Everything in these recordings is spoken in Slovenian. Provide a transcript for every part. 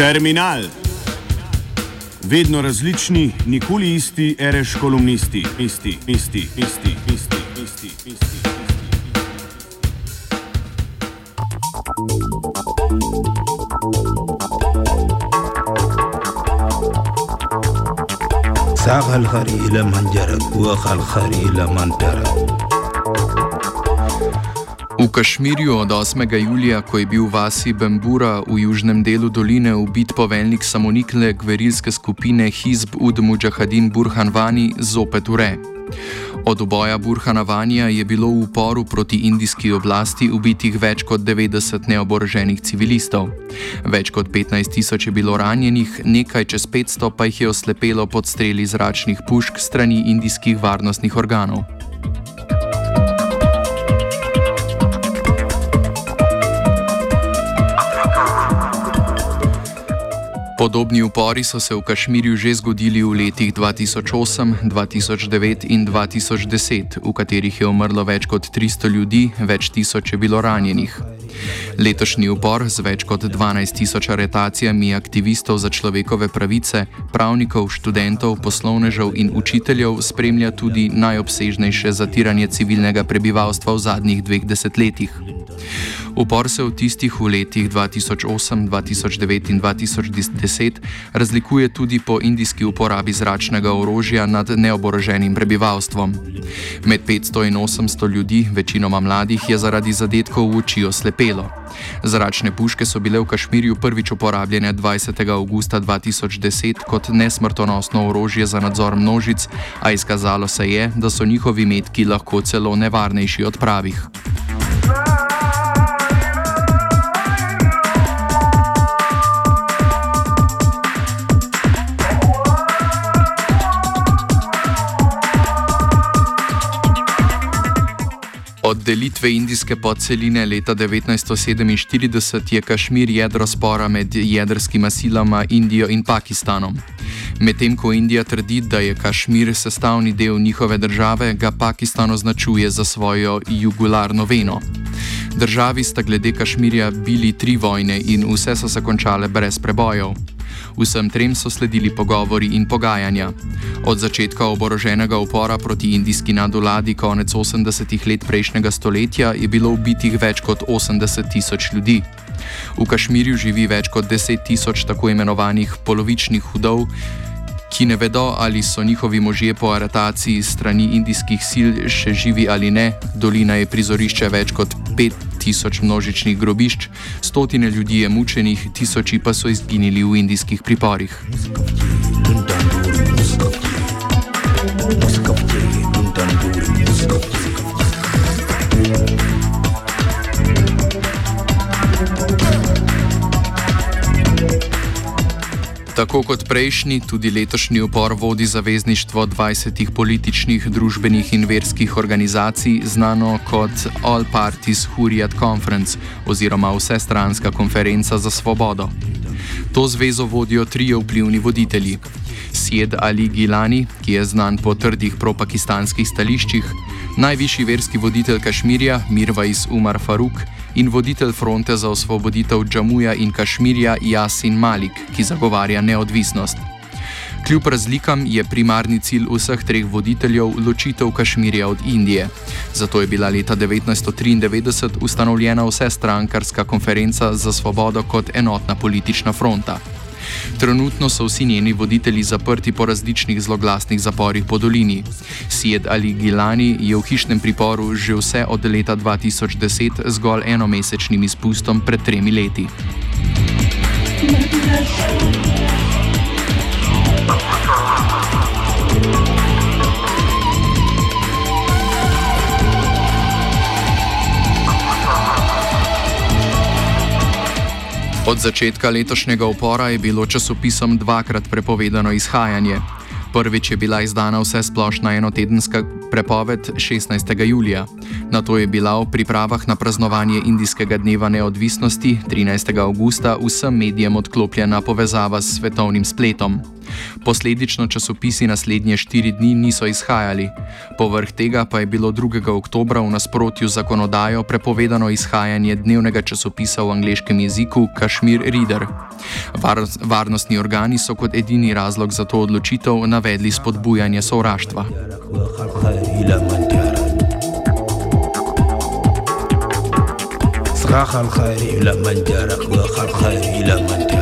Terminal. Vedno različni, nikoli isti, reš kolumnisti, isti, isti, isti, isti, isti, isti. ساق الخري إلى من جرك وخ الخري إلى من ترك V Kašmirju od 8. julija, ko je bil v vasi Bembura v južnem delu doline ubit poveljnik samonikle gverilske skupine Hizb ud Mujahadin Burhan Vani, zopet ure. Od oboja Burhana Vanja je bilo v uporu proti indijski oblasti ubitih več kot 90 neoboroženih civilistov. Več kot 15 tisoč je bilo ranjenih, nekaj čez 500 pa jih je oslepelo pod streli zračnih pušk strani indijskih varnostnih organov. Podobni upori so se v Kašmirju že zgodili v letih 2008, 2009 in 2010, v katerih je umrlo več kot 300 ljudi, več tisoč je bilo ranjenih. Letošnji upor z več kot 12 tisoč aretacijami aktivistov za človekove pravice, pravnikov, študentov, poslovnežev in učiteljev spremlja tudi najobsežnejše zatiranje civilnega prebivalstva v zadnjih dveh desetletjih. Upor se v tistih v letih 2008, 2009 in 2010 razlikuje tudi po indijski uporabi zračnega orožja nad neoboroženim prebivalstvom. Med 500 in 800 ljudi, večinoma mladih, je zaradi zadetkov v oči oslepelo. Zračne puške so bile v Kašmirju prvič uporabljene 20. augusta 2010 kot nesmrtonosno orožje za nadzor množic, a izkazalo se je, da so njihovi metki lahko celo nevarnejši od pravih. Delitve indijske podceline leta 1947 je Kašmir jedro spora med jedrskima silama Indijo in Pakistanom. Medtem ko Indija trdi, da je Kašmir sestavni del njihove države, ga Pakistan označuje za svojo jugularno veno. Državi sta glede Kašmirja bili tri vojne in vse so se končale brez prebojev. Vsem trem so sledili pogovori in pogajanja. Od začetka oboroženega upora proti indijski nadoladi konec 80-ih let prejšnjega stoletja je bilo ubitih več kot 80 tisoč ljudi. V Kašmirju živi več kot 10 tisoč tako imenovanih polovičnih hudov, ki ne vedo, ali so njihovi možje po aretaciji strani indijskih sil še živi ali ne. Dolina je prizorišče več kot 5000 množičnih grobišč, stotine ljudi je mučenih, tisoči pa so izginili v indijskih priporih. Tako kot prejšnji, tudi letošnji upor vodi zavezništvo 20 političnih, družbenih in verskih organizacij, znano kot All Parties Hurriyat Conference oziroma Vsestranska konferenca za svobodo. To zvezo vodijo trije vplivni voditelji: Sjed Ali Gilani, ki je znan po trdih propakistanskih stališčih, najvišji verski voditelj Kašmirja Mirvais Umar Faruk in voditelj fronte za osvoboditev Džamuja in Kašmirja Jasin Malik, ki zagovarja neodvisnost. Kljub razlikam je primarni cilj vseh treh voditeljev ločitev Kašmirja od Indije. Zato je bila leta 1993 ustanovljena vsestrankarska konferenca za svobodo kot enotna politična fronta. Trenutno so vsi njeni voditelji zaprti po različnih zloglasnih zaporih po dolini. Sjed Ali Gilani je v hišnem priporu že vse od leta 2010 zgolj enomesečnim izpustom pred tremi leti. Od začetka letošnjega upora je bilo časopisom dvakrat prepovedano izhajanje. Prvič je bila izdana vse splošna enotedenska prepoved 16. julija. Na to je bila v pripravah na praznovanje Indijskega dneva neodvisnosti 13. augusta vsem medijem odklopljena povezava s svetovnim spletom. Posledično časopisi naslednje štiri dni niso izhajali. Povrh tega pa je bilo 2. oktober v nasprotju z zakonodajo prepovedano izhajanje dnevnega časopisa v angleškem jeziku Kashmir Reader. Var varnostni organi so kot edini razlog za to odločitev navedli spodbujanje sovraštva. صراخ الخير إلى من جارك وخر خير إلى من جارك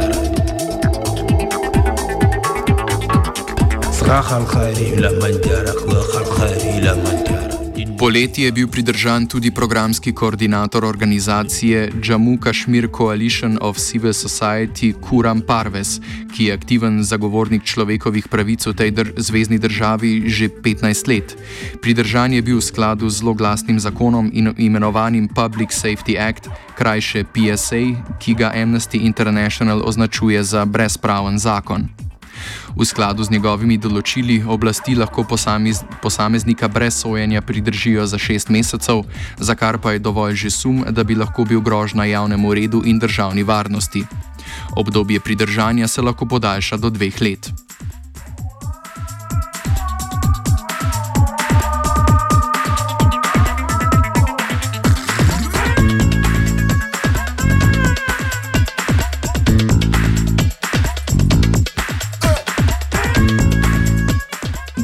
Poleti je bil pridržan tudi programski koordinator organizacije Jammu Kashmir Coalition of Civil Society Kuram Parves, ki je aktiven zagovornik človekovih pravic v tej dr zvezdni državi že 15 let. Pridržan je bil v skladu z zloglasnim zakonom in imenovanim Public Safety Act, krajše PSA, ki ga Amnesty International označuje za brezpraven zakon. V skladu z njegovimi določili oblasti lahko posamez, posameznika brez sojenja pridržijo za šest mesecev, za kar pa je dovolj že sum, da bi lahko bil grožna javnemu redu in državni varnosti. Obdobje pridržanja se lahko podaljša do dveh let.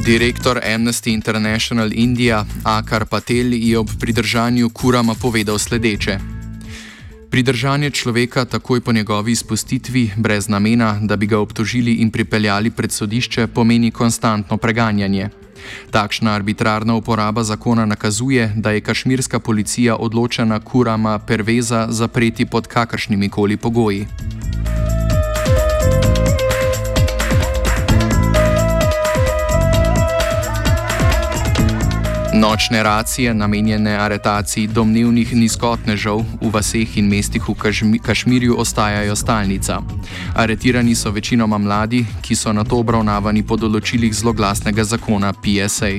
Direktor Amnesty International India Akar Patel je ob pridržanju Kurama povedal sledeče. Pridržanje človeka takoj po njegovi izpustitvi, brez namena, da bi ga obtožili in pripeljali pred sodišče, pomeni konstantno preganjanje. Takšna arbitrarna uporaba zakona nakazuje, da je kašmirska policija odločena Kurama Perveza zapreti pod kakršnimi koli pogoji. Nočne racije, namenjene aretaciji domnevnih nizkotnežev v vaseh in mestih v Kašmirju, ostajajo stalnica. Aretirani so večinoma mladi, ki so na to obravnavani po določilih zloglasnega zakona PSA.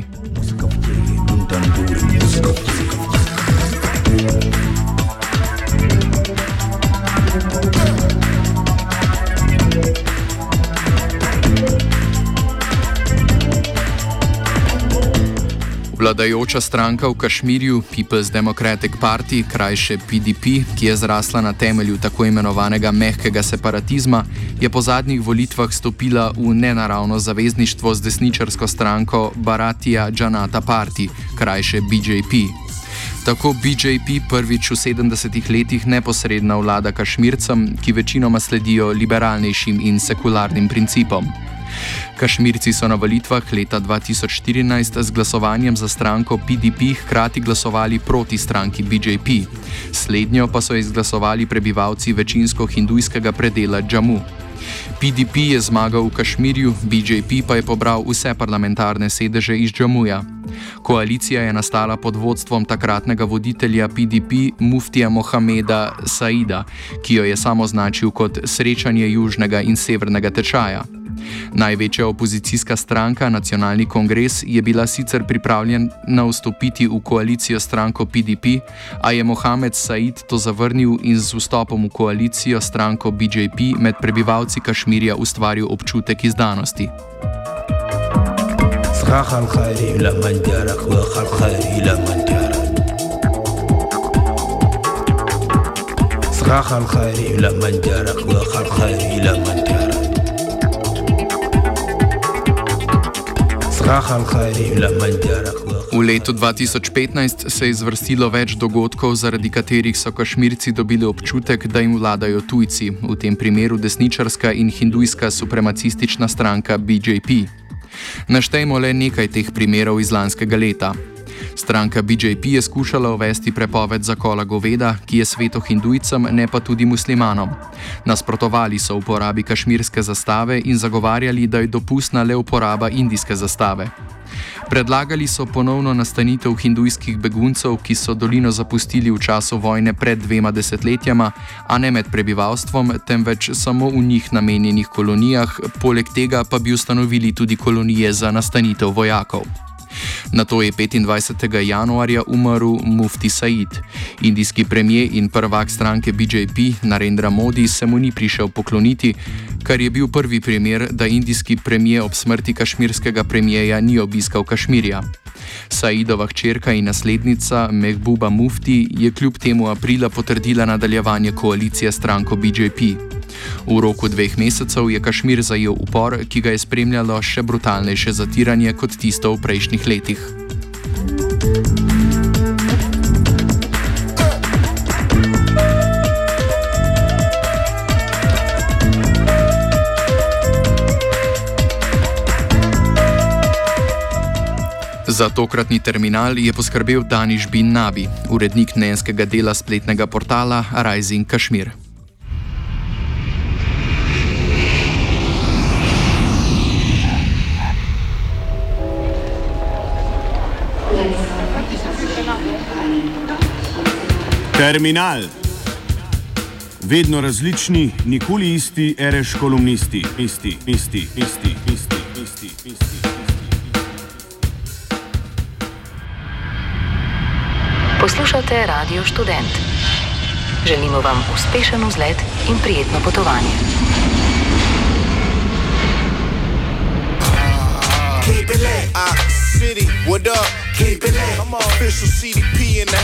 Vladajoča stranka v Kašmirju, People's Democratic Party, krajše PDP, ki je zrasla na temelju tako imenovanega mehkega separatizma, je po zadnjih volitvah stopila v nenaravno zavezništvo z desničarsko stranko Baratija Janata Party, krajše BJP. Tako BJP prvič v 70-ih letih neposredna vlada Kašmircem, ki večinoma sledijo liberalnejšim in sekularnim principom. Kašmirci so na volitvah leta 2014 z glasovanjem za stranko PDP hkrati glasovali proti stranki BJP. Slednjo pa so izglasovali prebivalci večinsko hindujskega predela Džamu. PDP je zmagal v Kašmirju, BJP pa je pobral vse parlamentarne sedeže iz Džamuja. Koalicija je nastala pod vodstvom takratnega voditelja PDP Muftija Mohameda Saida, ki jo je samo označil kot srečanje južnega in severnega tečaja. Največja opozicijska stranka, Nacionalni kongres, je bila sicer pripravljena vstopiti v koalicijo stranko PDP, a je Mohamed Said to zavrnil in z vstopom v koalicijo stranko BJP med prebivalci Kašmirja ustvaril občutek izdanosti. صراخ الخير إلى من جارك وخر خير إلى من جارك صراخ الخير إلى من جارك وخر خير إلى من جارك V letu 2015 se je zvrstilo več dogodkov, zaradi katerih so kašmirci dobili občutek, da jim vladajo tujci, v tem primeru desničarska in hindujska supremacistična stranka BJP. Naštejmo le nekaj teh primerov iz lanskega leta. Stranka BJP je skušala uvesti prepoved zakola goveda, ki je sveto hindujcem, ne pa tudi muslimanom. Nasprotovali so uporabi kašmirske zastave in zagovarjali, da je dopustna le uporaba indijske zastave. Predlagali so ponovno nastanitev hindujskih beguncev, ki so dolino zapustili v času vojne pred dvema desetletjama, a ne med prebivalstvom, temveč samo v njih namenjenih kolonijah, poleg tega pa bi ustanovili tudi kolonije za nastanitev vojakov. Na to je 25. januarja umrl Mufti Said. Indijski premijer in prvak stranke BJP Narendra Modi se mu ni prišel pokloniti, kar je bil prvi primer, da indijski premijer ob smrti kašmirskega premijeja ni obiskal Kašmirja. Saidova hčerka in naslednica Mehbuba Mufti je kljub temu aprila potrdila nadaljevanje koalicije stranko BJP. V roku dveh mesecev je Kašmir zajel upor, ki ga je spremljalo še brutalnejše zatiranje kot tisto v prejšnjih letih. Za tokratni terminal je poskrbel Daniš Bin Nabi, urednik nenskega dela spletnega portala Rising Kashmir. Terminal. Vedno različni, nikoli isti, reš kolumnisti, isti, isti, isti, isti, isti, isti. Poslušate Radio Student. Želimo vam uspešen vzlet in prijetno potovanje. Keep it lit. Uh, city, what up? Keep it lit. I'm official CDP in the house.